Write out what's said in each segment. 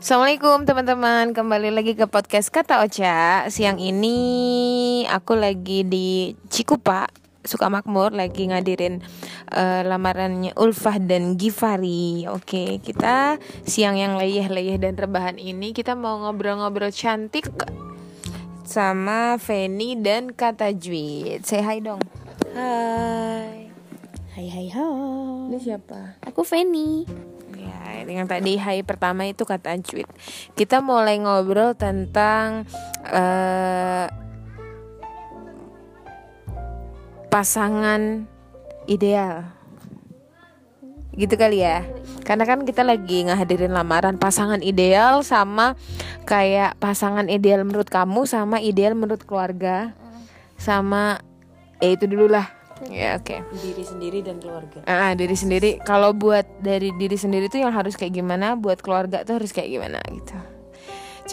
Assalamualaikum teman-teman. Kembali lagi ke podcast Kata Ocha. Siang ini aku lagi di Cikupa. Sukamakmur Lagi ngadirin uh, lamarannya Ulfah dan Gifari. Oke kita siang yang leyeh-leyeh dan rebahan ini Kita mau ngobrol-ngobrol cantik Sama Feni dan Kata Juit Say hi dong. Hai. Hai hai hai Ini siapa? Aku Feni Ya, yang tadi hai pertama itu kata Ancuit. Kita mulai ngobrol tentang uh, pasangan ideal. Gitu kali ya. Karena kan kita lagi ngehadirin lamaran pasangan ideal sama kayak pasangan ideal menurut kamu sama ideal menurut keluarga. Sama ya itu dulu lah Ya oke. Okay. Diri sendiri dan keluarga. Ah, diri sendiri. Kalau buat dari diri sendiri tuh yang harus kayak gimana, buat keluarga tuh harus kayak gimana gitu.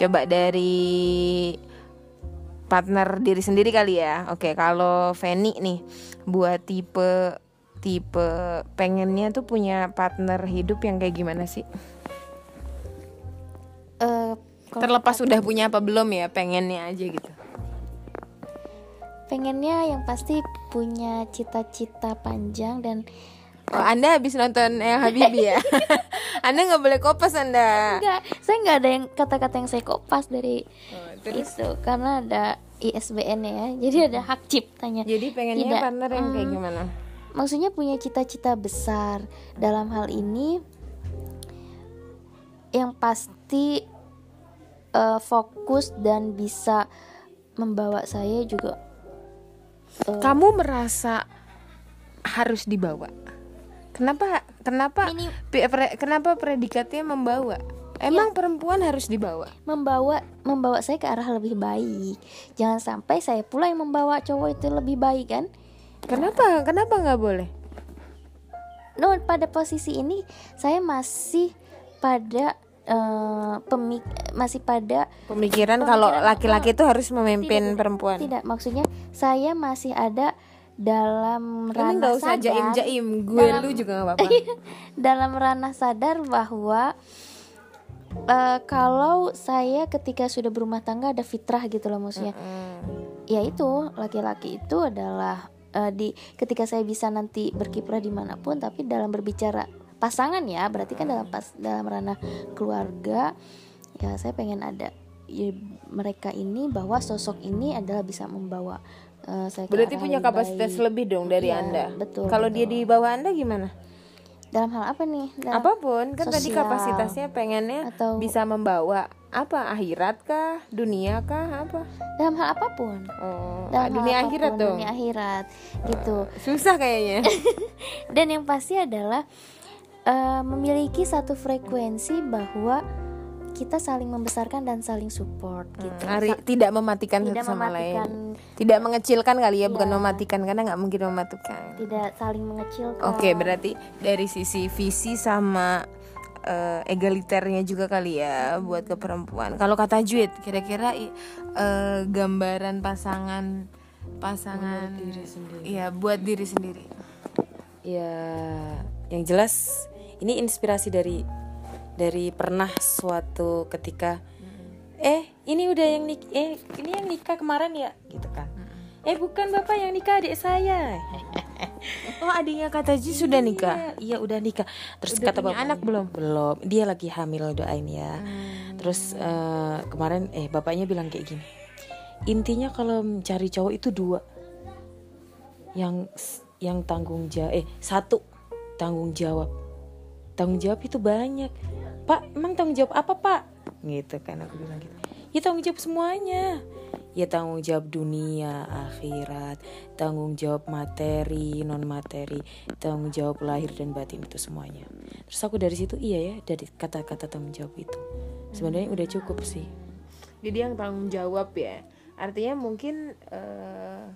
Coba dari partner diri sendiri kali ya. Oke, kalau Feni nih buat tipe tipe pengennya tuh punya partner hidup yang kayak gimana sih? Uh, Terlepas udah punya apa belum ya, pengennya aja gitu pengennya yang pasti punya cita-cita panjang dan Oh, Anda habis nonton yang Habibi ya? anda nggak boleh kopas Anda. Enggak, saya nggak ada yang kata-kata yang saya kopas dari oh, terus? itu karena ada ISBN ya, jadi ada hak ciptanya. Jadi pengennya Tidak, partner yang kayak gimana? Maksudnya punya cita-cita besar dalam hal ini yang pasti uh, fokus dan bisa membawa saya juga uh, kamu merasa harus dibawa kenapa kenapa pre, kenapa predikatnya membawa Emang ya, perempuan harus dibawa? Membawa membawa saya ke arah lebih baik. Jangan sampai saya pula yang membawa cowok itu lebih baik kan? Kenapa? Kenapa nggak boleh? No, pada posisi ini saya masih pada uh, pemik masih pada pemikiran, pemikiran kalau laki-laki itu harus memimpin tidak, perempuan. Tidak, maksudnya saya masih ada dalam ranah gak usah sadar. jaim jaim gue dalam, lu juga gak apa-apa. Dalam ranah sadar bahwa uh, kalau saya ketika sudah berumah tangga ada fitrah gitu loh maksudnya. Mm -hmm. ya itu laki-laki itu adalah uh, di ketika saya bisa nanti berkiprah di mana pun tapi dalam berbicara pasangan ya berarti kan dalam pas dalam ranah keluarga ya saya pengen ada ya, mereka ini bahwa sosok ini adalah bisa membawa uh, saya berarti punya kapasitas baik. lebih dong dari ya, anda? betul kalau dia di bawah anda gimana? Dalam hal apa nih? Dalam apa pun kan sosial, tadi kapasitasnya pengennya atau bisa membawa apa akhirat kah dunia kah apa? Dalam hal apa pun. Oh dalam dunia apa pun, akhirat dong. dunia akhirat gitu. Susah kayaknya. Dan yang pasti adalah uh, memiliki satu frekuensi bahwa kita saling membesarkan dan saling support hmm, gitu. Hari, tidak mematikan tidak satu sama mematikan, lain. Tidak mengecilkan kali ya, ya, bukan mematikan karena nggak mungkin mematikan. Tidak saling mengecilkan. Oke, okay, berarti dari sisi visi sama uh, egaliternya juga kali ya buat ke perempuan. Kalau kata Juit, kira-kira uh, gambaran pasangan pasangan buat diri sendiri. Iya, buat diri sendiri. Ya, yang jelas ini inspirasi dari dari pernah suatu ketika eh ini udah yang nik eh ini yang nikah kemarin ya? Gitu kan. Eh bukan bapak yang nikah adik saya. Oh adiknya kata Ji sudah nikah? iya, iya udah nikah. Terus udah kata bapak anak belum? Belum dia lagi hamil doain ya. Hmm. terus uh, kemarin eh bapaknya bilang kayak gini intinya kalau mencari cowok itu dua. Yang yang tanggung jawab eh satu tanggung jawab. Tanggung jawab itu banyak. Pak emang tanggung jawab apa pak? Gitu kan aku bilang gitu. Ya tanggung jawab semuanya. Ya tanggung jawab dunia akhirat. Tanggung jawab materi non materi tanggung jawab lahir dan batin itu semuanya. Terus aku dari situ iya ya dari kata-kata tanggung jawab itu. Sebenarnya udah cukup sih. Jadi yang tanggung jawab ya artinya mungkin uh,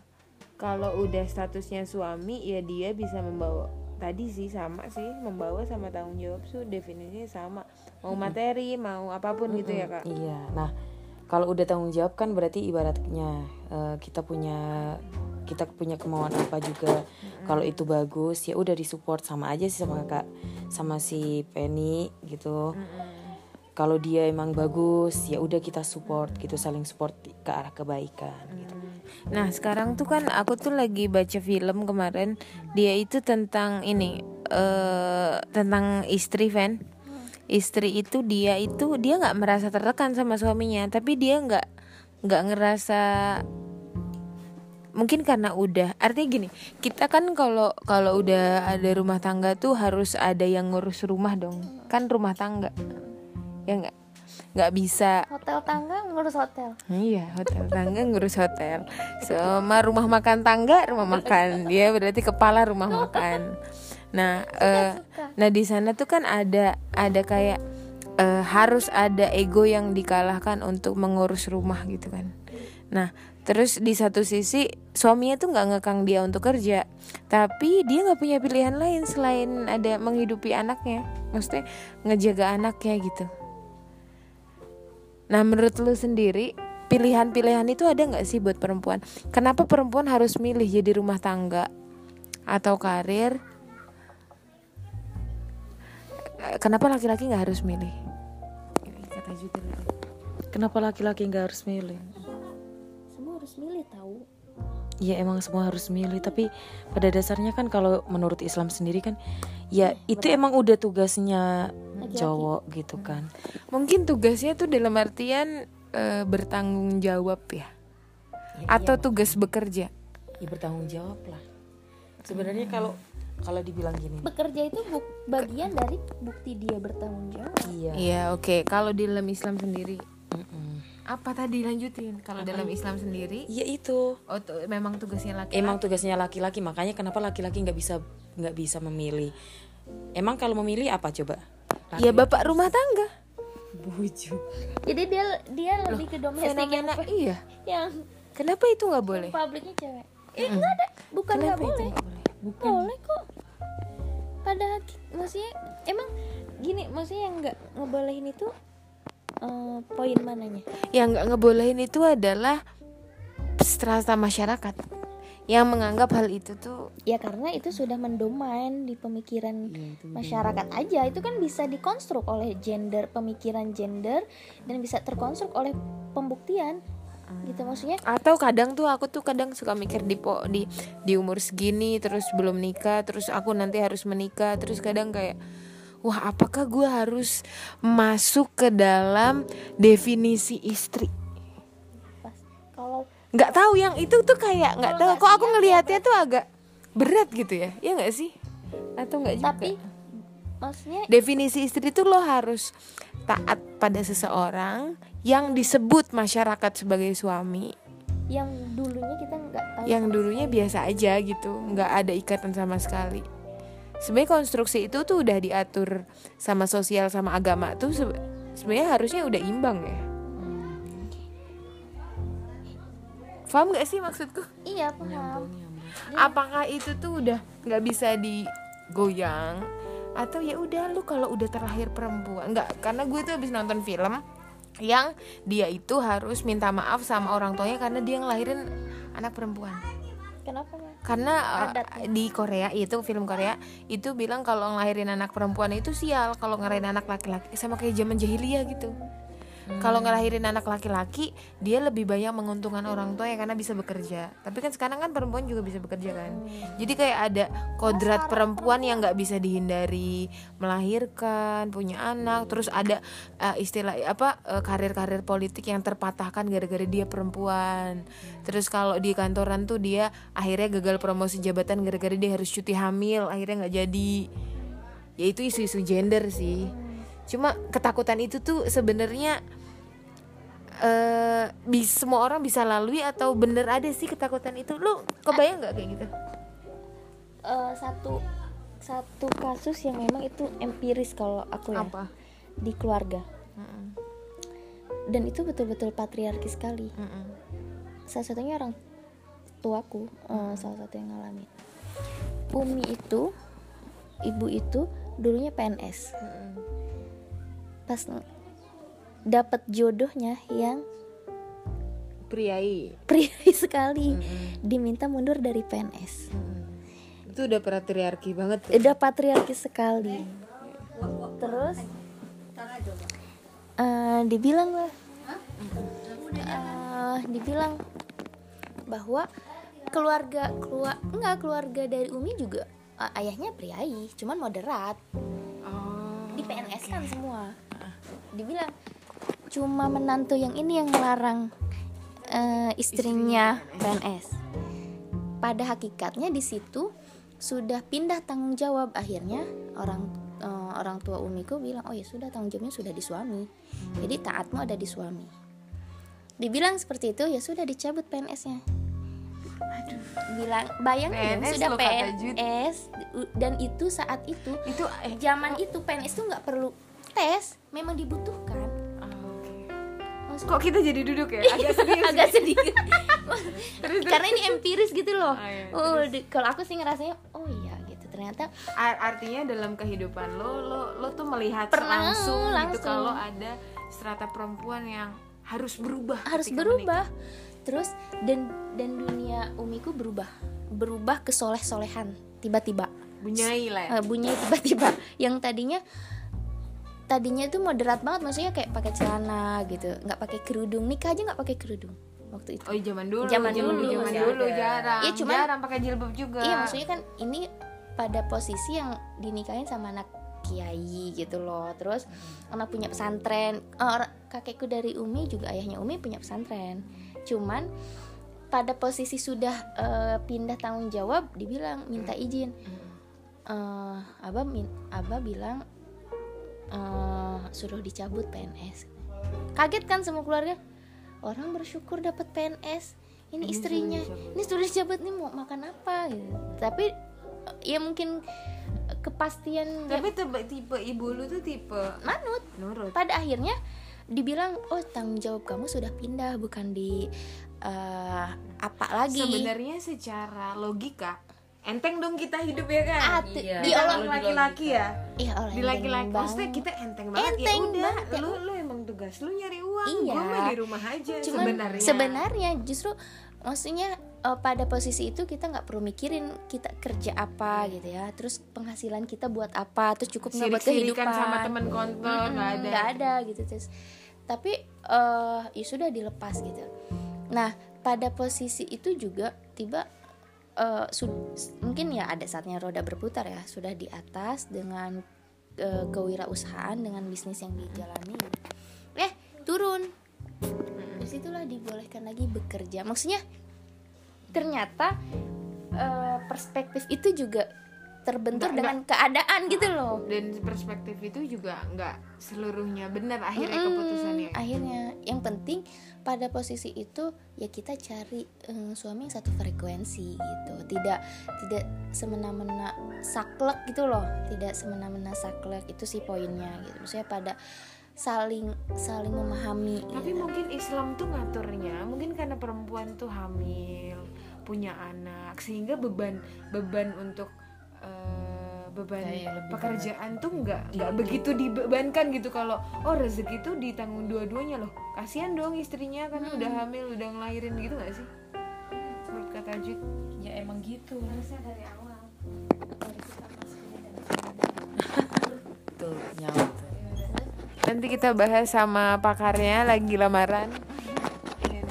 kalau udah statusnya suami ya dia bisa membawa tadi sih sama sih membawa sama tanggung jawab tuh definisinya sama. Mau materi mau apa pun gitu ya kak. Iya. Nah kalau udah tanggung jawab kan berarti ibaratnya uh, kita punya kita punya kemauan apa juga. Mm-hmm. kalau itu bagus ya udah disupport sama aja sih sama kak sama si Penny gitu. Mm-hmm. Kalau dia emang bagus ya udah kita support gitu saling support ke arah kebaikan gitu. Nah sekarang tuh kan aku tuh lagi baca film kemarin Dia itu tentang ini eh Tentang istri Van. Istri itu dia itu Dia nggak merasa tertekan sama suaminya Tapi dia nggak nggak ngerasa Mungkin karena udah Artinya gini Kita kan kalau kalau udah ada rumah tangga tuh Harus ada yang ngurus rumah dong Kan rumah tangga Ya nggak nggak bisa hotel tangga ngurus hotel Iya, hotel tangga ngurus hotel. Sama rumah makan tangga, rumah makan. Dia berarti kepala rumah makan. Nah, eh, nah di sana tuh kan ada ada kayak eh, harus ada ego yang dikalahkan untuk mengurus rumah gitu kan. Nah, terus di satu sisi suaminya tuh nggak ngekang dia untuk kerja, tapi dia nggak punya pilihan lain selain ada menghidupi anaknya, maksudnya ngejaga anaknya gitu. Nah menurut lu sendiri pilihan-pilihan itu ada nggak sih buat perempuan? Kenapa perempuan harus milih jadi rumah tangga atau karir? Eh, Kenapa laki-laki nggak harus milih? Kata kenapa laki-laki nggak harus milih semua harus milih tahu ya emang semua harus milih tapi pada dasarnya kan kalau menurut Islam sendiri kan ya itu emang udah tugasnya cowok gitu kan. Mungkin tugasnya tuh dalam artian eh, bertanggung jawab ya, atau tugas bekerja. ya bertanggung jawab lah. Sebenarnya kalau kalau dibilang gini. Bekerja itu buk- bagian dari bukti dia bertanggung jawab. Iya. Iya oke. Kalau di dalam Islam sendiri? Mm-mm. apa tadi lanjutin? Kalau dalam Islam sendiri, ya itu. Oh tuh, memang tugasnya laki. emang tugasnya laki-laki makanya kenapa laki-laki nggak bisa nggak bisa memilih? Emang kalau memilih apa coba Ya bapak rumah tangga. bujuk jadi dia dia lebih ke domestik yang, iya. yang Kenapa itu nggak boleh? publiknya cewek. Eh nggak ada. Bukan nggak itu boleh. nggak boleh? boleh kok. Pada maksudnya emang gini maksudnya yang nggak ngebolehin itu eh, poin mananya? Yang nggak ngebolehin itu adalah strata masyarakat yang menganggap hal itu tuh ya karena itu sudah mendomain di pemikiran masyarakat aja. Itu kan bisa dikonstruk oleh gender pemikiran gender dan bisa terkonstruk oleh pembuktian. Gitu maksudnya atau kadang tuh aku tuh kadang suka mikir di po di di umur segini terus belum nikah terus aku nanti harus menikah terus kadang kayak wah apakah gue harus masuk ke dalam definisi istri nggak tahu yang itu tuh kayak nggak tahu. kok aku ngelihatnya tuh agak berat gitu ya? Ya nggak sih? Atau nggak juga? Tapi maksudnya definisi istri itu lo harus taat pada seseorang yang disebut masyarakat sebagai suami. Yang dulunya kita nggak tahu. Yang dulunya biasa aja gitu. Nggak ada ikatan sama sekali. Sebenarnya konstruksi itu tuh udah diatur sama sosial sama agama tuh sebe- sebenarnya harusnya udah imbang ya paham nggak sih maksudku? Iya paham. Apakah itu tuh udah nggak bisa digoyang? Atau ya udah lu kalau udah terlahir perempuan nggak karena gue tuh habis nonton film yang dia itu harus minta maaf sama orang tuanya karena dia ngelahirin anak perempuan. Kenapa ya karena uh, di Korea itu film Korea itu bilang kalau ngelahirin anak perempuan itu sial kalau ngelahirin anak laki-laki sama kayak zaman jahiliyah gitu kalau ngelahirin anak laki-laki dia lebih banyak menguntungkan orang tua ya karena bisa bekerja. Tapi kan sekarang kan perempuan juga bisa bekerja kan. Jadi kayak ada kodrat perempuan yang nggak bisa dihindari. Melahirkan punya anak terus ada uh, istilah apa uh, karir-karir politik yang terpatahkan gara-gara dia perempuan. Terus kalau di kantoran tuh dia akhirnya gagal promosi jabatan gara-gara dia harus cuti hamil akhirnya nggak jadi. Ya itu isu-isu gender sih cuma ketakutan itu tuh sebenarnya eh bis semua orang bisa lalui atau bener ada sih ketakutan itu? Lu kebayang nggak kayak gitu? Eh, satu satu kasus yang memang itu empiris kalau aku ya. Apa? Di keluarga. Mm-mm. dan itu betul-betul patriarki sekali. Mm-mm. salah satunya orang tuaku eh, salah satu yang ngalamin. Umi itu ibu itu dulunya PNS Mm-mm. Pas dapat jodohnya yang priai. priai sekali. Diminta mundur dari PNS itu udah patriarki banget tuh. udah patriarki sekali. Terus eh, dibilang lah. Eh, dibilang bahwa keluarga keluar enggak keluarga dari Umi juga eh, ayahnya priai cuman moderat. Oh. di PNS kan semua dibilang cuma menantu yang ini yang melarang eh, istrinya PNS pada hakikatnya di situ sudah pindah tanggung jawab. Akhirnya orang eh, orang tua umiku bilang oh ya sudah tanggung jawabnya sudah di suami. Jadi taatmu ada di suami. Dibilang seperti itu ya sudah dicabut PNS-nya bilang bayangin dong, PNS sudah. PNS dan itu saat itu Itu eh zaman itu PNS tuh nggak perlu tes memang dibutuhkan. Ah. Maksud- Kok kita jadi duduk ya? Agak serius. agak sedikit Terus, karena ini empiris gitu loh. Oh, iya, oh kalau aku sih ngerasanya oh iya gitu. Ternyata Ar- artinya dalam kehidupan lo lo lo tuh melihat Pernah, langsung, gitu langsung. kalau ada strata perempuan yang harus berubah harus berubah. Terus dan dan dunia umiku berubah. Berubah ke soleh solehan tiba-tiba. Menikah. bunyai lah ya. Eh, bunyi tiba-tiba. Yang tadinya tadinya itu moderat banget maksudnya kayak pakai celana gitu. Nggak pakai kerudung. Nikah aja nggak pakai kerudung waktu itu. Oh zaman dulu. Zaman zaman dulu, zaman dulu. Jarang. Iya, cuman- jarang pakai jilbab juga. Iya maksudnya kan ini pada posisi yang dinikahin sama anak kiai gitu loh. Terus anak punya pesantren. Eh, or- kakekku dari Umi juga ayahnya Umi punya pesantren. Cuman pada posisi sudah eh, pindah tanggung jawab dibilang minta izin. Eh abah min abah bilang eh suruh dicabut PNS kaget kan semua keluarga? Orang bersyukur dapat PNS ini, Ini istrinya. suruh dicabut. ini sudah dicabut nih mau makan apa gitu. Tapi ya mungkin kepastian tapi tipe, tipe ibu lu tuh tipe manut. Nurut. Pada akhirnya dibilang oh tanggung jawab kamu sudah pindah bukan di eh, apa lagi. Sebenarnya secara logika enteng dong kita hidup ya kan? Ah, Iya. di orang laki-laki ya. Iya, Allah di laki-laki bang. maksudnya kita enteng banget. Enteng ya udah banget ya. lu lu emang tugas lu nyari uang. Iya. gua mah di rumah aja Cuman sebenarnya. sebenarnya justru maksudnya eh, pada posisi itu kita nggak perlu mikirin kita kerja apa gitu ya. Terus penghasilan kita buat apa terus cukup nggak buat kehidupan sama temen kontol nggak ada. nggak ada gitu terus. Tapi eh ya sudah dilepas gitu. Nah pada posisi itu juga tiba su- mungkin ya ada saatnya roda berputar ya. Sudah di atas dengan eh, kewirausahaan dengan bisnis yang dijalani. Eh turun. Di situlah dibolehkan lagi bekerja. Maksudnya ternyata eh, perspektif itu juga terbentur Nggak- dengan keadaan gitu loh. Dan perspektif itu juga nggak seluruhnya benar akhirnya Mm-mm, keputusannya. Akhirnya. Yang penting pada posisi itu ya kita cari eh, suami yang satu frekuensi gitu. Tidak tidak semena-mena saklek gitu loh. Tidak semena-mena saklek. Itu sih poinnya gitu. Maksudnya pada saling saling memahami tapi gitu. mungkin Islam tuh ngaturnya mungkin karena perempuan tuh hamil punya anak sehingga beban beban untuk eh, beban Kayak lebih pekerjaan tuh nggak nggak begitu dibebankan gitu. Kalau oh rezeki tuh ditanggung dua-duanya loh. Kasihan dong istrinya kan udah hamil udah ngelahirin gitu nggak sih? Menurut kata Jud ya emang gitu. Tuh nyawa tuh nanti kita bahas sama pakarnya lagi lamaran. Iya,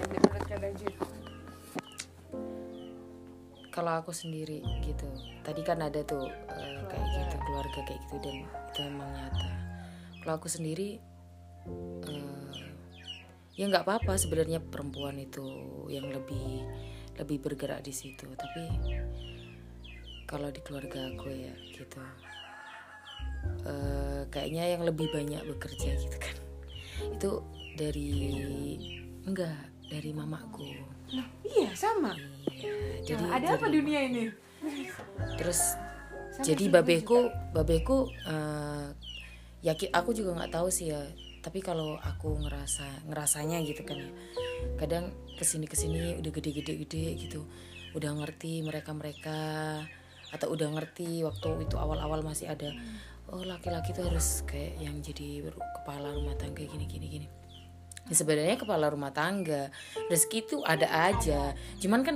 kalau aku sendiri gitu tadi kan ada tuh eh, kayak gitu keluarga kayak gitu dan itu memang nyata. Kalau aku sendiri eh, ya nggak apa-apa sebenarnya perempuan itu yang lebih lebih bergerak di situ. Tapi kalau di keluarga aku ya gitu. Eh, kayaknya yang lebih banyak bekerja gitu kan. Itu dari enggak dari mamaku. Nah, iya sama. Iya jadi Nah, ada apa dari- dunia ini terus Sama jadi sih, babeku babeku eh, ya ki- aku juga nggak tahu sih ya tapi kalau aku ngerasa ngerasanya gitu kan ya kadang ke sini ke sini udah gede-gede gede gitu udah ngerti mereka mereka atau udah ngerti waktu itu awal-awal masih ada oh laki-laki tuh harus kayak yang jadi kepala rumah tangga gini gini gini. Ya, sebenarnya kepala rumah tangga rezeki itu ada aja cuman kan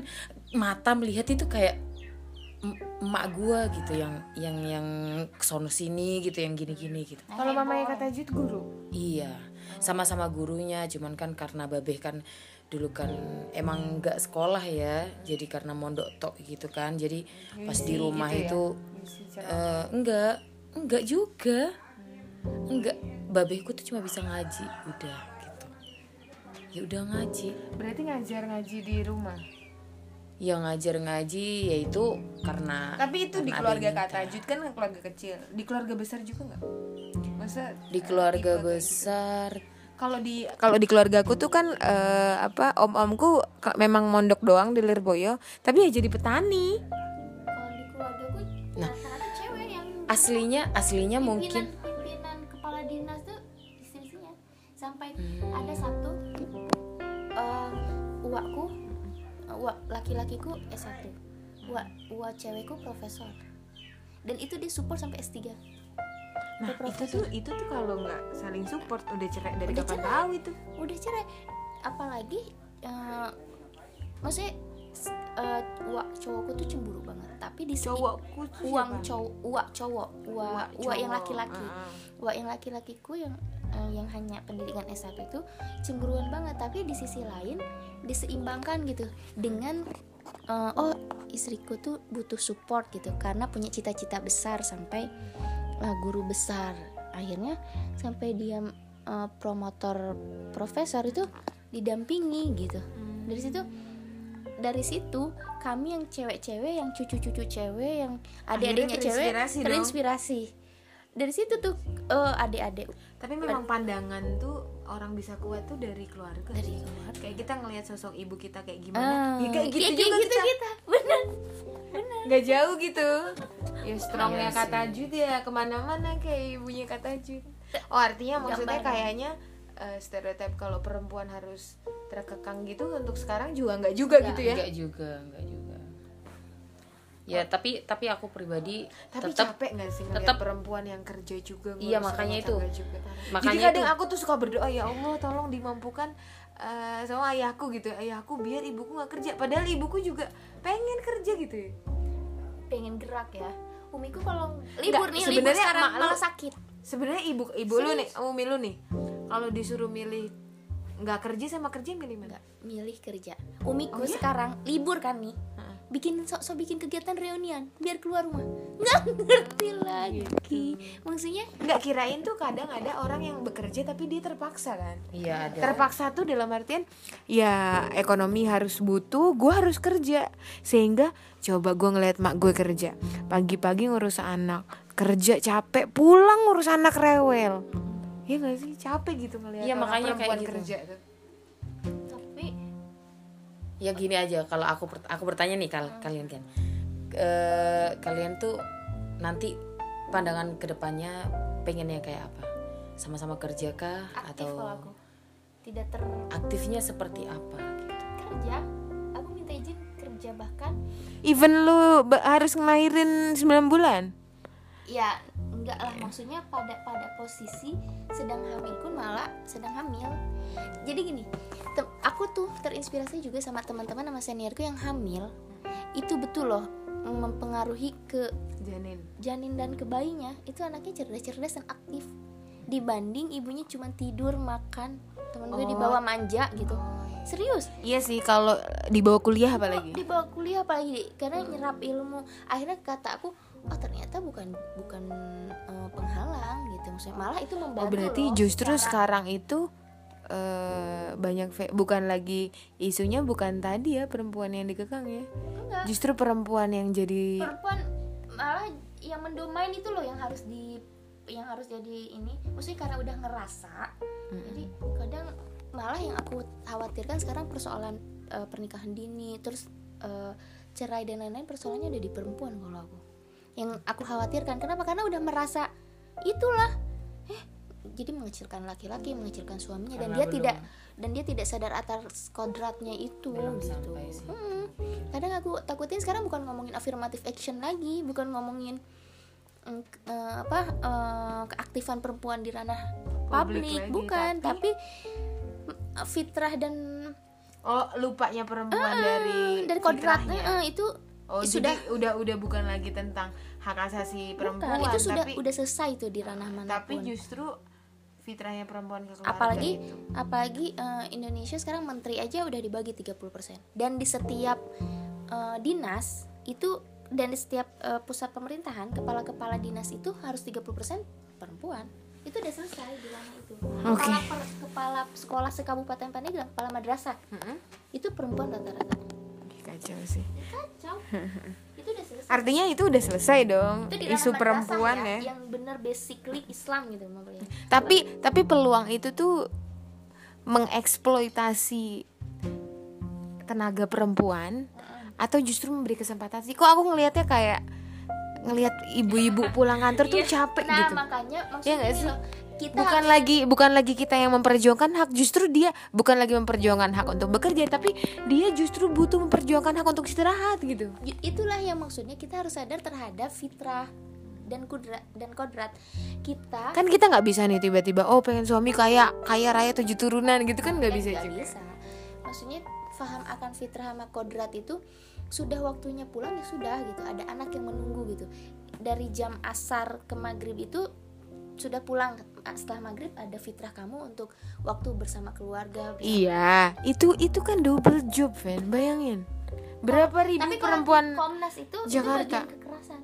mata melihat itu kayak emak gua gitu yang yang yang kesono sini gitu yang gini-gini gitu. Kalau mamanya kata Jud guru. Iya, sama-sama gurunya, cuman kan karena babeh kan dulu kan emang nggak sekolah ya, jadi karena mondok tok gitu kan, jadi pas di rumah itu eh, enggak, enggak juga, enggak, babehku tuh cuma bisa ngaji, udah gitu, ya udah ngaji, Berarti ngajar ngaji di rumah. Ya ngajar ngaji yaitu karena Tapi itu di karena keluarga ada yang kata Jud kan keluarga kecil. Di keluarga besar juga nggak? Masa di keluarga besar kalau di kalau di keluarga aku tuh kan eh, apa om-omku ka- memang mondok doang di Lirboyo, tapi ya jadi petani. kalau di keluarga gue Nah. cewek yang aslinya aslinya pimpinan mungkin pimpinan kepala dinas tuh istri-istrinya sampai Hmm. ada satu eh uakku uak laki-lakiku S1 uak uak cewekku profesor. Dan itu dia support sampai S3 Nah, itu tuh itu tuh kalau nggak saling support udah cerai dari Udah kapan cerai. tahu itu. udah cerai. Apalagi eh maksudnya s- eh, uak cowokku tuh cemburu banget. Tapi di Cowokku uang cowok uak cowok. Uak Uak yang laki-laki. Ah. uak yang laki-lakiku yang eh, yang hanya pendidikan S1 itu cemburuan banget. Tapi di sisi lain diseimbangkan gitu dengan eh, oh istriku tuh butuh support gitu karena punya cita-cita besar sampai eh, guru besar. Akhirnya sampai dia eh, promotor profesor itu didampingi gitu. Dari situ dari situ kami yang cewek-cewek yang cucu-cucu cewek yang adik-adiknya cewek terinspirasi dong. terinspirasi dari situ tuh eh, adik-adik Tapi memang pandangan tuh orang bisa kuat tuh dari keluarga. dari keluarga Kayak kita ngelihat sosok ibu kita kayak gimana, ya kayak gitu kayak juga gitu kita. kita bener Nggak jauh gitu. Ya strongnya Iya kata Jud ya ke mana-mana kayak ibunya kata Jud. Oh artinya maksudnya Gambaran. kayaknya eh, stereotip kalau perempuan harus terkekang gitu untuk sekarang juga nggak juga gitu ya. Enggak juga, enggak juga. Ya, tapi tapi aku pribadi Tapi tetap capek gak sih tetap- perempuan yang kerja juga Iya, makanya itu. juga. Makanya Jadi kadang itu. aku tuh suka berdoa ya Allah tolong dimampukan eh, sama ayahku gitu. Ayahku biar ibuku nggak kerja. Padahal ibuku juga pengen kerja gitu ya. Pengen gerak ya. Umiku kalau libur nih libur sebenarnya sekarang emak lu- malah sakit. Sebenarnya ibu ibu lu nih umi lu nih kalau disuruh milih nggak kerja sama kerja milih mana? Nggak milih kerja. Umiku Oh, iya? sekarang libur kan nih Bikin sok-sok bikin kegiatan reunian biar keluar rumah. Nggak ngerti lagi. Maksudnya? Nggak kirain tuh kadang ada orang yang bekerja tapi dia terpaksa kan? Iya ada. terpaksa tuh dalam artian ya ekonomi harus butuh gue harus kerja. Sehingga coba gue ngeliat mak gue kerja. Pagi-pagi ngurus anak kerja capek pulang ngurus anak rewel. Ya gak sih? Capek gitu ngeliat Iya, orang makanya kayak perempuan gitu. kerja tuh ya gini aja kalau aku aku bertanya nih kal kalian kan Eh, kalian tuh nanti pandangan ke depannya pengennya kayak apa? Sama-sama kerja kah aktif atau kalau aku. Tidak ter aktifnya seperti apa? Gitu kerja. Aku minta izin kerja bahkan even lu harus ngelahirin 9 bulan? Ya enggak lah maksudnya pada pada posisi sedang hamil pun malah sedang hamil. Jadi gini aku tuh terinspirasi juga sama teman-teman sama seniorku yang hamil. Itu betul loh mempengaruhi ke janin. janin dan ke bayinya. Itu anaknya cerdas-cerdas dan aktif. Dibanding ibunya cuma tidur makan temen gue Oh. dibawa manja gitu. Serius? Iya sih kalau dibawa kuliah apalagi. Dibawa kuliah apalagi karena nyerap ilmu. Akhirnya kata aku oh ternyata bukan bukan eh, penghalang gitu. Maksudnya malah itu oh membantu berarti loh justru secara- sekarang itu eh banyak bukan lagi isunya bukan tadi ya perempuan yang dikekang ya? Enggak. Justru perempuan yang jadi perempuan malah yang mendomain itu loh yang harus di yang harus jadi ini. Maksudnya karena udah ngerasa jadi kadang malah yang aku khawatirkan sekarang persoalan eh, pernikahan dini. Terus eh, cerai dan lain-lain persoalannya ada di perempuan kalau aku yang aku khawatirkan. Kenapa? Karena udah merasa itulah. Eh jadi mengecilkan laki-laki mengecilkan suaminya dan Karena dia belum- tidak dan dia tidak sadar atas kodratnya itu gitu. Hmm. kadang aku takutin sekarang bukan ngomongin affirmative action lagi bukan ngomongin eh, apa eh, keaktifan perempuan di ranah Publik bukan. tapi- tapi, mm, fitrah dan oh lupanya perempuan dari dari kodratnya eh, itu Oh, sudah jadi udah udah bukan lagi tentang hak asasi perempuan, bukan, itu sudah tapi udah selesai tuh di ranah mana pun tapi justru fitrahnya perempuan ke keluarga apalagi gitu. apalagi eh, Indonesia sekarang menteri aja udah dibagi 30% dan di setiap eh, dinas itu dan di setiap eh, pusat pemerintahan kepala-kepala dinas itu harus 30% perempuan itu udah selesai di ranah itu Oke. kepala per- kepala sekolah sekabupaten Pandeglang kepala madrasah Mm-mm. itu perempuan rata-rata kacau sih. Kacau. Itu udah selesai. Artinya itu udah selesai dong itu isu perempuan ya, yang bener basically Islam gitu maksudnya. Tapi tapi peluang itu tuh mengeksploitasi tenaga perempuan atau justru memberi kesempatan sih? Kok aku ngelihatnya kayak ngelihat ibu-ibu pulang kantor tuh capek nah gitu. makanya Iya maksudnya nggak gini sih? loh, kita bukan lagi bukan lagi kita yang memperjuangkan hak justru dia bukan lagi memperjuangkan hak untuk bekerja tapi dia justru butuh memperjuangkan hak untuk istirahat gitu. Itulah yang maksudnya kita harus sadar terhadap fitrah dan kudrat dan kodrat kita. Kan kita nggak bisa nih tiba-tiba oh pengen suami kayak kaya raya tujuh turunan gitu kan nggak eh, bisa nggak juga. bisa. Maksudnya faham akan fitrah sama kodrat itu sudah waktunya pulang ya sudah gitu. Ada anak yang menunggu gitu. Dari jam asar ke maghrib itu sudah pulang setelah maghrib ada fitrah kamu untuk waktu bersama keluarga iya itu itu kan double job Fen. Bayangin. Berapa ribu tapi perempuan Komnas itu Jakarta. itu kekerasan.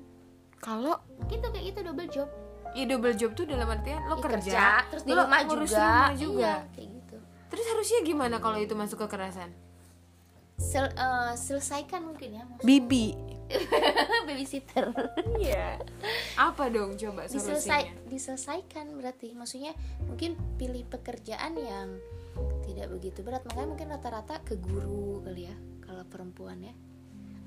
Kalau? Gitu kayak gitu double job. Ya double job tuh dalam artian lo Ih, kerja, terus di lo rumah ngurus juga, rumah juga. Iya, kayak gitu. Terus harusnya gimana kalau itu masuk kekerasan? Sel- eh, selesaikan mungkin ya maksudnya. bibi babysitter. Iya. Apa dong coba diselesai solusinya? diselesaikan berarti. Maksudnya mungkin pilih pekerjaan yang tidak begitu berat. Makanya mungkin rata-rata ke guru kali ya kalau perempuan ya.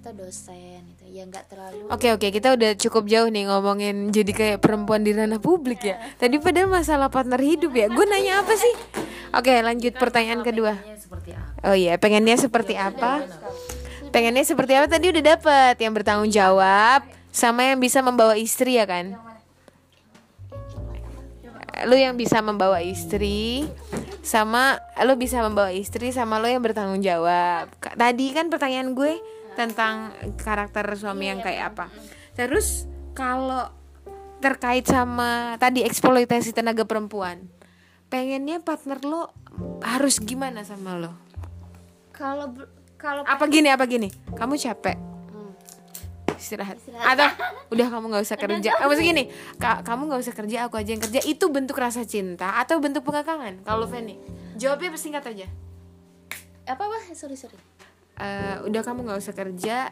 Atau dosen itu ya nggak terlalu Oke oke. Kita udah cukup jauh nih ngomongin jadi kayak perempuan di ranah publik ya. Tadi padahal masalah partner hidup ya. Gue nanya apa sih? Oke lanjut pertanyaan kedua. Pengennya seperti apa? Oh iya pengennya seperti apa? Pengennya seperti apa tadi udah dapet yang bertanggung jawab sama yang bisa membawa istri ya kan? Lu yang bisa membawa istri sama lu bisa membawa istri sama lu yang bertanggung jawab. Tadi kan pertanyaan gue tentang karakter suami yang kayak apa. Terus kalau terkait sama tadi eksploitasi tenaga perempuan, pengennya partner lo harus gimana sama lo? kalau kalau apa gini apa gini? Kamu capek? Istirahat. Atau udah kamu nggak usah kerja. Eh, maksud gini "Ka- kamu nggak usah kerja aku aja yang kerja. Itu bentuk rasa cinta atau bentuk pengekangan? Kalau Feni jawabnya singkat aja. Apa apa? Sorry sorry. Eh, udah kamu nggak usah kerja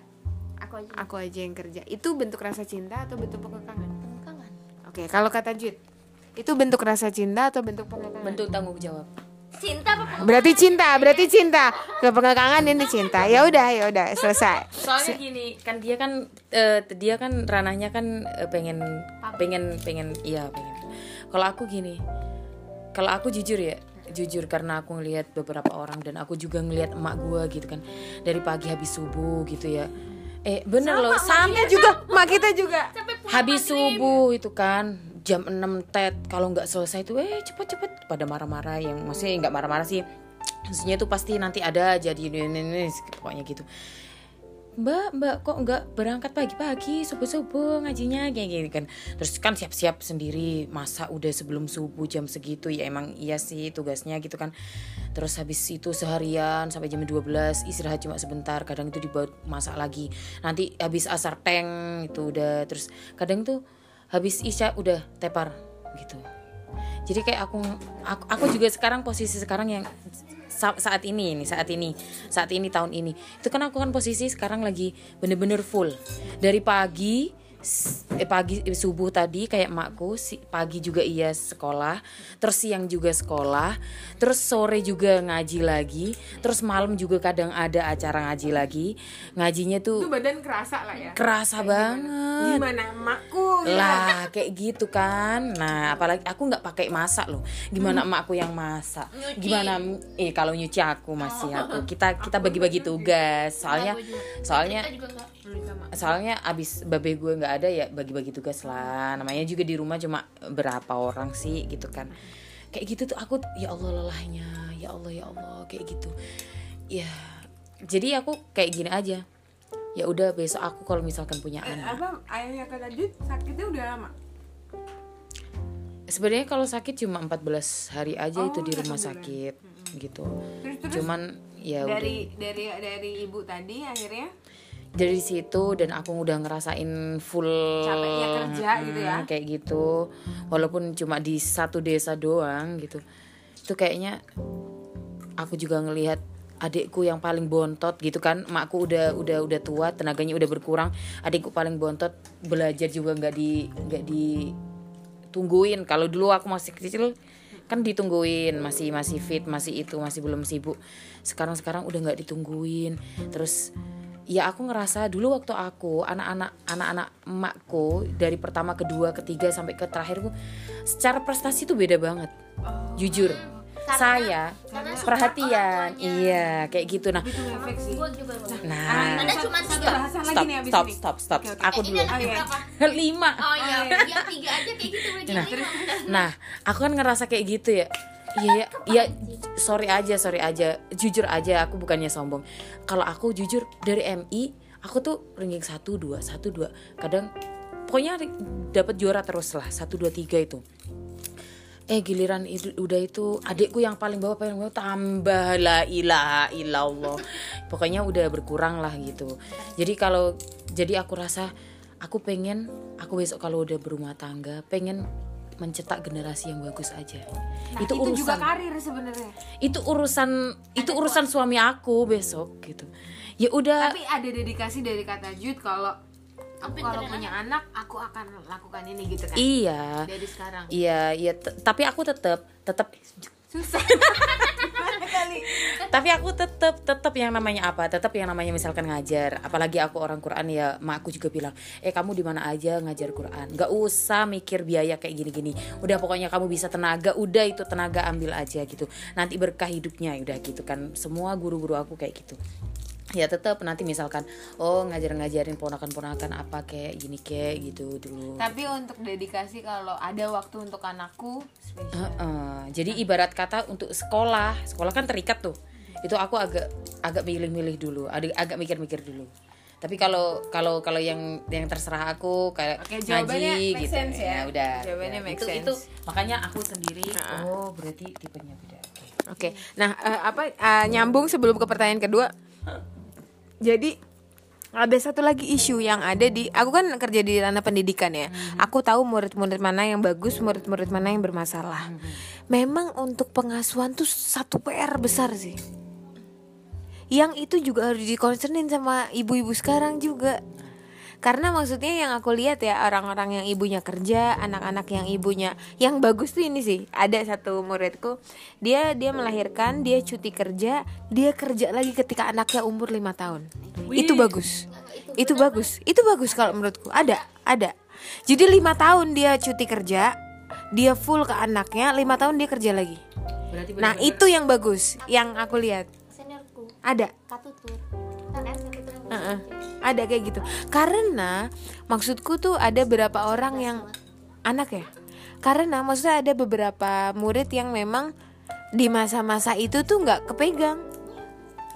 aku aja. aku aja yang kerja. Itu bentuk rasa cinta atau bentuk pengekangan? Kangen oke kalau kata Jud itu bentuk rasa cinta atau bentuk pengekangan? Bentuk tanggung jawab cinta apa berarti cinta berarti cinta. Ke pengekangan ini cinta. Ya udah ya udah selesai. Soalnya gini kan dia kan eh, dia kan ranahnya kan eh, pengen pengen pengen iya pengen. Kalau aku gini kalau aku jujur ya jujur karena aku ngelihat beberapa orang dan aku juga ngelihat emak gua gitu kan dari pagi habis subuh gitu ya. Eh bener loh sampai juga mak kita juga. Habis subuh itu kan jam 6 tet kalau nggak selesai tuh eh cepet cepet pada marah-marah yang maksudnya nggak marah-marah sih. Maksudnya tuh pasti nanti ada jadi ini, ini, pokoknya gitu. Mbak mbak kok nggak berangkat pagi-pagi? Subuh-subuh ngajinya kayak gini kan. Terus kan siap-siap sendiri. Masa udah sebelum subuh jam segitu? Ya emang iya sih tugasnya gitu kan. Terus habis itu seharian sampai jam 12 istirahat cuma sebentar. Kadang itu dibuat masak lagi. Nanti habis asar teng itu udah. Terus kadang tuh habis isya udah tepar gitu. Jadi kayak aku aku, aku juga sekarang posisi sekarang yang sa- saat ini ini saat ini saat ini tahun ini. Itu kan aku kan posisi sekarang lagi bener-bener full. Dari pagi eh, pagi eh, subuh tadi kayak emakku si, pagi juga iya sekolah terus siang juga sekolah terus sore juga ngaji lagi terus malam juga kadang ada acara ngaji lagi. Ngajinya itu tuh badan kerasa lah ya. kerasa banget. Gimana emakku ya? lah kayak gitu kan. Nah apalagi aku nggak pakai masak loh. Gimana emakku yang masak? Gimana eh kalau nyuci aku masih aku kita kita bagi-bagi tugas. Soalnya soalnya soalnya abis babe gue nggak ada ya bagi-bagi tugas lah. Namanya juga di rumah cuma berapa orang sih gitu kan. Kayak gitu tuh aku ya Allah lelahnya. Ya Allah ya Allah. Kayak gitu. Ya jadi aku kayak gini aja ya udah besok aku kalau misalkan punya Eh, anak. apa ayahnya Jud sakitnya udah lama? Sebenarnya kalau sakit cuma 14 hari aja Oh, itu di rumah sakit gitu. Terus terus? Cuman ya udah. dari dari dari ibu tadi akhirnya? Dari situ dan aku udah ngerasain full Capeknya kerja gitu ya? hmm, kayak gitu. Walaupun cuma di satu desa doang gitu. Itu kayaknya aku juga ngelihat adikku yang paling bontot gitu kan. Makku udah udah udah tua tenaganya udah berkurang. Adikku paling bontot belajar juga nggak di nggak ditungguin. Kalau dulu aku masih kecil kan ditungguin. Masih masih fit masih itu masih belum sibuk. Sekarang sekarang udah nggak ditungguin. Terus ya aku ngerasa dulu waktu aku anak-anak anak-anak emakku dari pertama kedua ketiga sampai ke terakhirku secara prestasi tuh beda banget. Jujur saya perhatian iya kayak gitu nah itu efek sih Gua juga loh. nah Ada cuma lagi stop nih abis stop ini stop stop Oke, oke. aku Eh, dulu Oh, iya. lima Oh iya, yang tiga aja kayak gitu begini. Nah, aku kan ngerasa kayak gitu ya. Iya, ya, ya, sorry aja, sorry aja, jujur aja, aku bukannya sombong. Kalau aku jujur dari MI, aku tuh ranking satu dua, satu dua. Kadang, pokoknya dapat juara terus lah, satu dua tiga itu. Eh giliran itu udah itu adikku yang paling bawah paling bawah tambah la ilaha illallah. Pokoknya udah berkurang lah gitu. Jadi kalau jadi aku rasa aku pengen aku besok kalau udah berumah tangga pengen mencetak generasi yang bagus aja. Nah, itu itu juga urusan karir sebenarnya itu urusan itu urusan suami aku besok gitu. Ya udah tapi ada dedikasi dari kata Jud kalau aku kalau punya anak aku akan lakukan ini gitu kan? Iya. dari sekarang? Iya, iya, tapi aku tetap tetap susah. Tapi aku tetap tetap yang namanya apa? Tetap yang namanya misalkan ngajar. Apalagi aku orang Quran ya makku juga bilang eh kamu di mana aja ngajar Quran? Nggak usah mikir biaya kayak gini-gini. Udah pokoknya kamu bisa tenaga udah itu tenaga ambil aja gitu. Nanti berkah hidupnya udah gitu kan. Semua guru-guru aku kayak gitu ya tetap nanti misalkan oh ngajar-ngajarin ponakan-ponakan apa kayak gini kayak gitu dulu tapi untuk dedikasi kalau ada waktu untuk anakku spesial Heeh. Jadi ibarat kata untuk sekolah, sekolah kan terikat tuh. Itu aku agak agak milih-milih dulu, agak agak mikir-mikir dulu. Tapi kalau kalau kalau yang yang terserah aku kayak Oke, ngaji gitu sense ya. udah. Jawabannya ya. make itu, sense. itu makanya aku sendiri oh berarti tipenya beda. Oke. Oke, nah eh, apa eh, nyambung sebelum ke pertanyaan kedua. Jadi ada satu lagi isu yang ada di aku kan kerja di ranah pendidikan ya. Aku tahu murid-murid mana yang bagus, murid-murid mana yang bermasalah. Memang untuk pengasuhan tuh satu PR besar sih. Yang itu juga harus dikonsernin sama ibu-ibu sekarang juga. Karena maksudnya yang aku lihat ya orang-orang yang ibunya kerja, anak-anak yang ibunya yang bagus tuh ini sih. Ada satu muridku, dia dia melahirkan, dia cuti kerja, dia kerja lagi ketika anaknya umur lima tahun. Itu bagus. Itu bagus. Itu bagus kalau menurutku. Ada, ada. Jadi lima tahun dia cuti kerja, dia full ke anaknya, lima tahun dia kerja lagi. Berarti Nah itu yang bagus, yang aku lihat. Seniorku, Ada. katutur. Katutur. Heeh. Ada kayak gitu. Karena maksudku tuh ada beberapa orang yang anak ya. Karena maksudnya ada beberapa murid yang memang di masa-masa itu tuh nggak kepegang,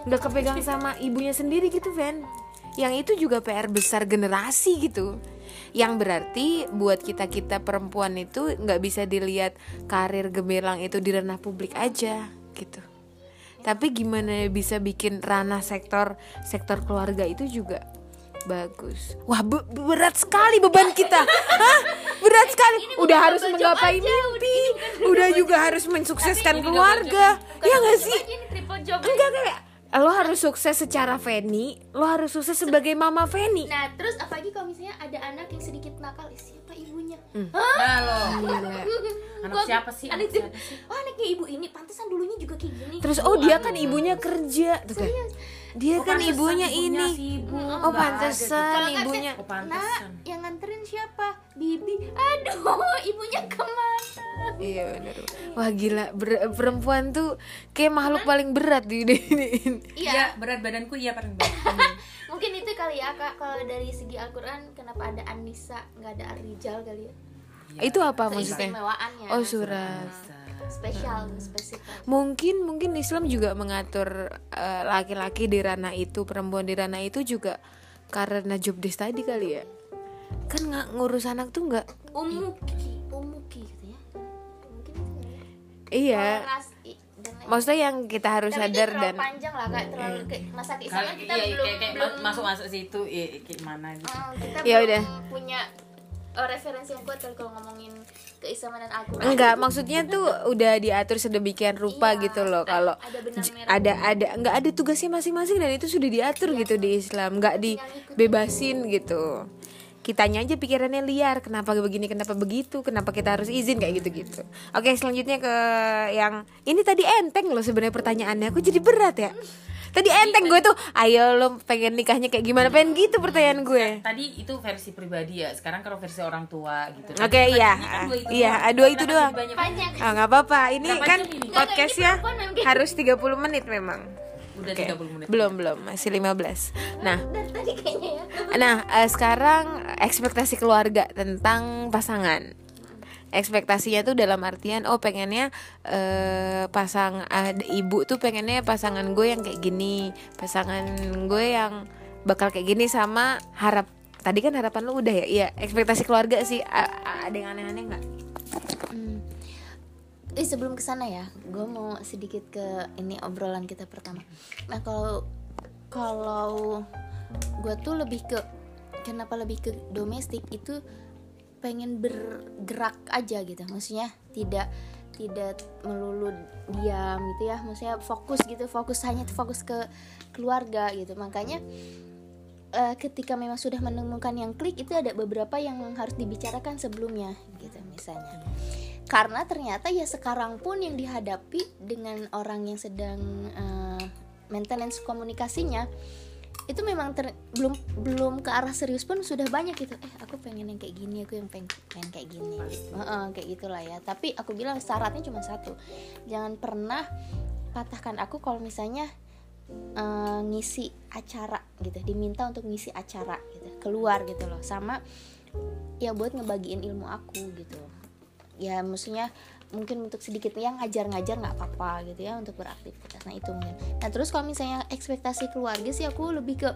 nggak kepegang sama ibunya sendiri gitu, Van. Yang itu juga PR besar generasi gitu. Yang berarti buat kita kita perempuan itu nggak bisa dilihat karir gemilang itu di ranah publik aja gitu tapi gimana bisa bikin ranah sektor sektor keluarga itu juga bagus. Wah be- berat sekali beban kita. Hah? berat sekali. udah harus menggapai mimpi. udah juga harus mensukseskan keluarga. ya nggak sih? enggak kayak lo harus sukses secara Feni lo harus sukses sebagai mama Feni Nah, terus apalagi kalau misalnya ada anak yang sedikit nakal, siapa ibunya? Nah lo, Gila. anak siapa sih? Anak siapa sih? Oh, anaknya ibu ini pantesan dulunya juga kayak gini. terus oh dia kan ibunya kerja tuh kan dia kan pantesan ibunya ibunya ini sibuk, oh pantesan nggak ibunya Oh Nah, pantesan. yang nganterin siapa? Bibi. Aduh, ibunya ke mana? Iya benar. Wah gila, ber- perempuan tuh kayak makhluk paling berat di dunia ini. Iya, berat badanku iya paling berat. mungkin itu kali ya kak. Kalau dari segi Al-Quran, kenapa ada Anissa, nggak ada Ar-Rijal kali ya? Itu apa maksudnya? Oh surat. Spesial, spesifik. Mungkin mungkin Islam juga mengatur eh, laki-laki di ranah itu, perempuan di ranah itu juga karena job desk tadi kali ya kan nggak ngurus anak tuh nggak umuki umuki gitu ya mungkin itu ya. iya i- maksudnya yang kita harus Tapi sadar terlalu dan panjang lah kayak terlalu kayak masa keislaman kita iya, belum kayak, kayak belum masuk masuk situ ya kayak mana gitu. Oh, kita Ya belum udah. punya oh, referensi yang kuat kalau ngomongin keislaman dan Al-Quran enggak maksudnya tuh udah diatur sedemikian rupa Iya, gitu loh. Kalau ada merah ada ada nggak ada tugasnya masing-masing dan itu sudah diatur gitu di Islam. Nggak dibebasin gitu. Kitanya aja pikirannya liar. Kenapa begini kenapa begitu? Kenapa kita harus izin? Kayak gitu gitu oke selanjutnya ke yang ini tadi enteng loh sebenarnya pertanyaannya. Aku jadi berat ya tadi enteng gue tuh ayo lo pengen nikahnya kayak gimana pengen gitu pertanyaan gue Tadi itu versi pribadi ya. Sekarang kalau versi orang tua gitu. oke iya iya dua itu doang panjang Ah nggak apa-apa. Ini kan jam ini? podcastnya harus 30 menit memang. Udah Oke. 30 menit. Belum belum masih 15 Nah, ya nah eh, sekarang ekspektasi keluarga tentang pasangan. Ekspektasinya tuh dalam artian oh pengennya eh pasang ada ibu tuh pengennya pasangan gue yang kayak gini, pasangan gue yang bakal kayak gini sama harap tadi kan harapan lu udah ya iya ekspektasi keluarga sih ada yang aneh-aneh nggak Hmm. Eh sebelum ke sana ya, gue mau sedikit ke ini obrolan kita pertama. Nah kalau kalau gue tuh lebih ke kenapa lebih ke domestik itu pengen bergerak aja gitu, maksudnya tidak tidak melulu diam gitu ya, maksudnya fokus gitu, fokus hanya fokus ke keluarga gitu. Makanya eh, ketika memang sudah menemukan yang klik itu ada beberapa yang harus dibicarakan sebelumnya gitu misalnya. Karena ternyata ya sekarang pun yang dihadapi dengan orang yang sedang eh, maintenance komunikasinya itu memang ter- belum belum ke arah serius pun sudah banyak gitu eh aku pengen yang kayak gini aku yang pengen, pengen kayak gini. Gitu. Heeh, kayak gitulah ya. Tapi aku bilang syaratnya cuma satu. Jangan pernah patahkan aku kalau misalnya eh, ngisi acara gitu diminta untuk ngisi acara gitu keluar gitu loh. Sama ya buat ngebagiin ilmu aku gitu. Ya maksudnya mungkin untuk sedikit yang ngajar-ngajar nggak apa-apa gitu ya untuk beraktivitas. Nah itu mungkin. Nah terus kalau misalnya ekspektasi keluarga sih aku lebih ke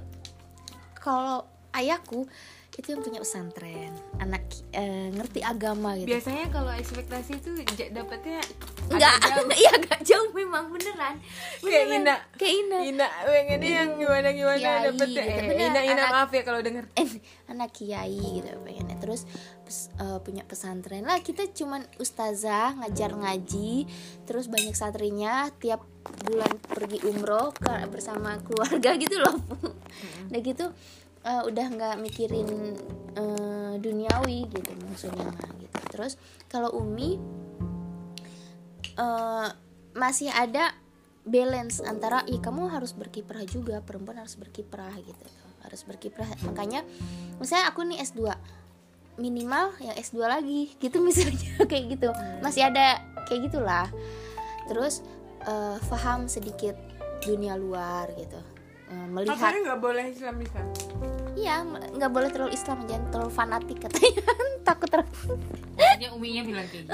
kalau ayahku itu yang punya pesantren anak eh, ngerti agama gitu biasanya kalau ekspektasi itu dapetnya Enggak, iya agak jauh memang beneran. Kayak. Ina. Kayak Ina. Ina pengennya yang gimana gimana Kiai dapetnya gitu. eh, Ina Ina anak- maaf ya kalau denger Eh, anak kiai gitu pengennya. Terus pes- eh, punya pesantren lah. Kita cuman ustazah ngajar ngaji, terus banyak santrinya tiap bulan pergi umroh ke- bersama keluarga gitu loh. Udah gitu eh, udah nggak mikirin eh, duniawi gitu maksudnya mah gitu. Terus kalau Umi eh, masih ada balance antara ih kamu harus berkiprah juga perempuan harus berkiprah gitu. Harus berkiprah. Makanya misalnya aku nih S2 minimal yang S2 lagi gitu misalnya kayak gitu. Masih ada kayak gitulah. Terus eh, paham sedikit dunia luar gitu Eh, melihat nggak boleh Islam Islam iya nggak boleh terlalu Islam jangan terlalu fanatik katanya takut terlalu Maksudnya uminya bilang kayak gitu.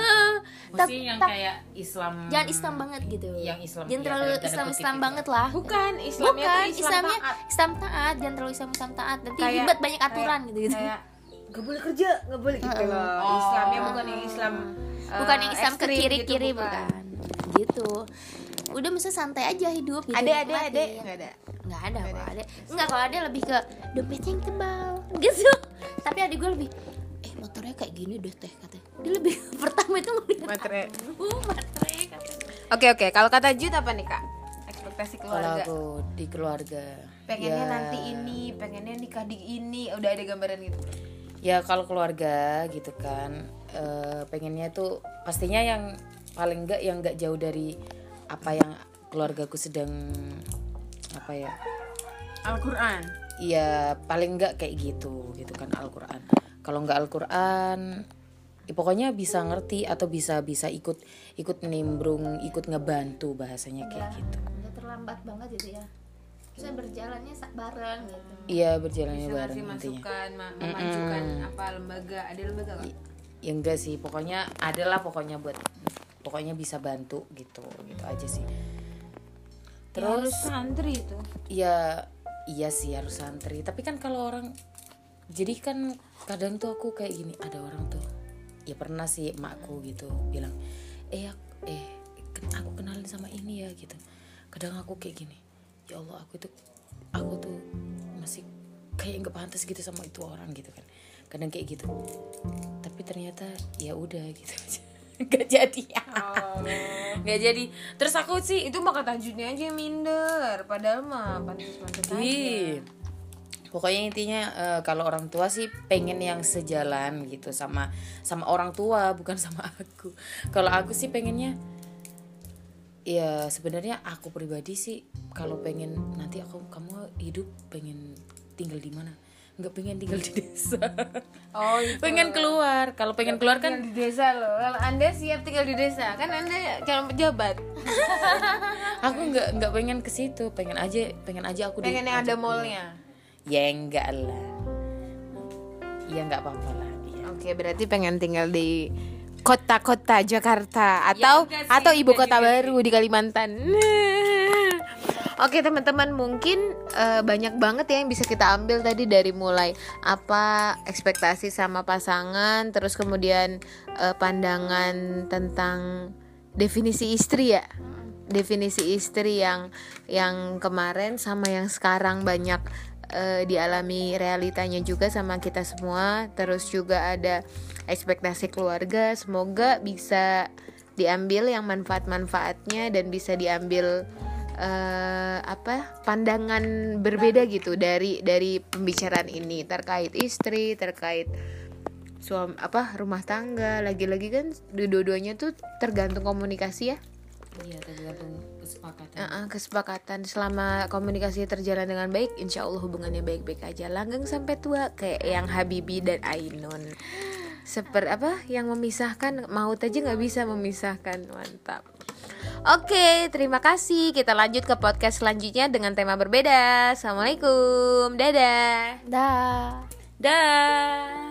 Mesti yang tak- kayak Islam. jangan Islam banget gitu Yang Islam, jangan iya, terlalu Islam Islam itu. banget lah bukan Islamnya bukan Islam Islamnya taat. Islam taat jangan terlalu Islam Islam taat nanti Kayak- ribet banyak aturan gitu gitu kayak nggak boleh kerja nggak boleh gitu loh Islamnya bukan yang Islam bukan eh, yang Islam ke ekstrim kiri gitu, kiri bukan. bukan. gitu udah mesti santai aja hidup gitu ada ada ada. Nggak ada. Nggak ada kalau ada. Nggak kalau ada lebih ke dompetnya yang tebal gitu. Tapi adik gue lebih eh motornya kayak gini deh teh katanya. Dia lebih pertama itu ngeliat Matre. uh matre oke oke. Kalau kata Jud apa nih kak? Ekspektasi Kalau keluarga. aku di keluarga pengennya ya, nanti ini pengennya nikah di ini. Udah ada gambaran gitu. Ya kalau keluarga gitu kan eh, pengennya tuh pastinya yang paling enggak yang enggak jauh dari apa yang keluargaku sedang apa ya? Al-Quran? Iya paling enggak kayak gitu gitu kan Al-Quran. Kalau enggak Al-Quran ya pokoknya bisa ngerti atau bisa bisa ikut ikut nimbrung ikut ngebantu bahasanya kayak gitu. Nggak terlambat banget gitu ya. Saya berjalannya bareng gitu. Iya berjalannya bisa bareng masukan ma- memajukan apa lembaga? Ada lembaga nggak? Ya enggak sih pokoknya adalah pokoknya buat pokoknya bisa bantu gitu gitu aja sih. Terus terus santri itu. ya iya sih harus santri. Tapi kan kalau orang jadi kan kadang tuh aku kayak gini ada orang tuh ya pernah sih emakku gitu bilang eh ak- eh aku kenalin sama ini ya gitu. Kadang aku kayak gini ya Allah aku itu aku tuh masih kayak nggak pantas gitu sama itu orang gitu kan. Kadang kayak gitu. Tapi ternyata ya udah gitu aja nggak jadi. Nggak jadi. Terus aku sih itu mah kata Juni aja minder. Padahal mah pantas-pantas aja. Ih, pokoknya intinya eh, kalau orang tua sih pengen yang sejalan gitu sama sama orang tua bukan sama aku. Kalau aku sih pengennya ya sebenarnya aku pribadi sih kalau pengen nanti aku kamu hidup pengen tinggal di mana nggak pengen tinggal di desa. Oh itu. Pengen keluar. Kalau pengen keluar kan di desa loh. Kalau anda siap tinggal di desa kan anda calon pejabat. Aku nggak nggak pengen ke situ. Pengen aja pengen aja aku di- pengen yang ada mallnya? ya enggak lah. Ya nggak apa-apa lah ya. oke berarti pengen tinggal di kota-kota Jakarta atau enggak sih, atau ibu enggak kota baru di Kalimantan Oke teman-teman mungkin eh, banyak banget ya yang bisa kita ambil tadi dari mulai apa ekspektasi sama pasangan terus kemudian eh, pandangan tentang definisi istri ya. Definisi istri yang yang kemarin sama yang sekarang banyak eh, dialami realitanya juga sama kita semua. Terus juga ada ekspektasi keluarga. Semoga bisa diambil yang manfaat-manfaatnya dan bisa diambil eh, apa pandangan berbeda gitu dari dari pembicaraan ini. Terkait istri terkait suami apa rumah tangga lagi-lagi kan dua-duanya tuh tergantung komunikasi ya. Iya tergantung kesepakatan. Uh-uh, kesepakatan. Selama komunikasi terjalan dengan baik insya Allah hubungannya baik-baik aja. Langgeng sampai tua kayak yang Habibi dan Ainun. Seperti apa yang memisahkan maut aja nggak bisa memisahkan. Mantap Oke, terima kasih. Kita lanjut ke podcast selanjutnya dengan tema berbeda. Assalamualaikum, dadah. dah dah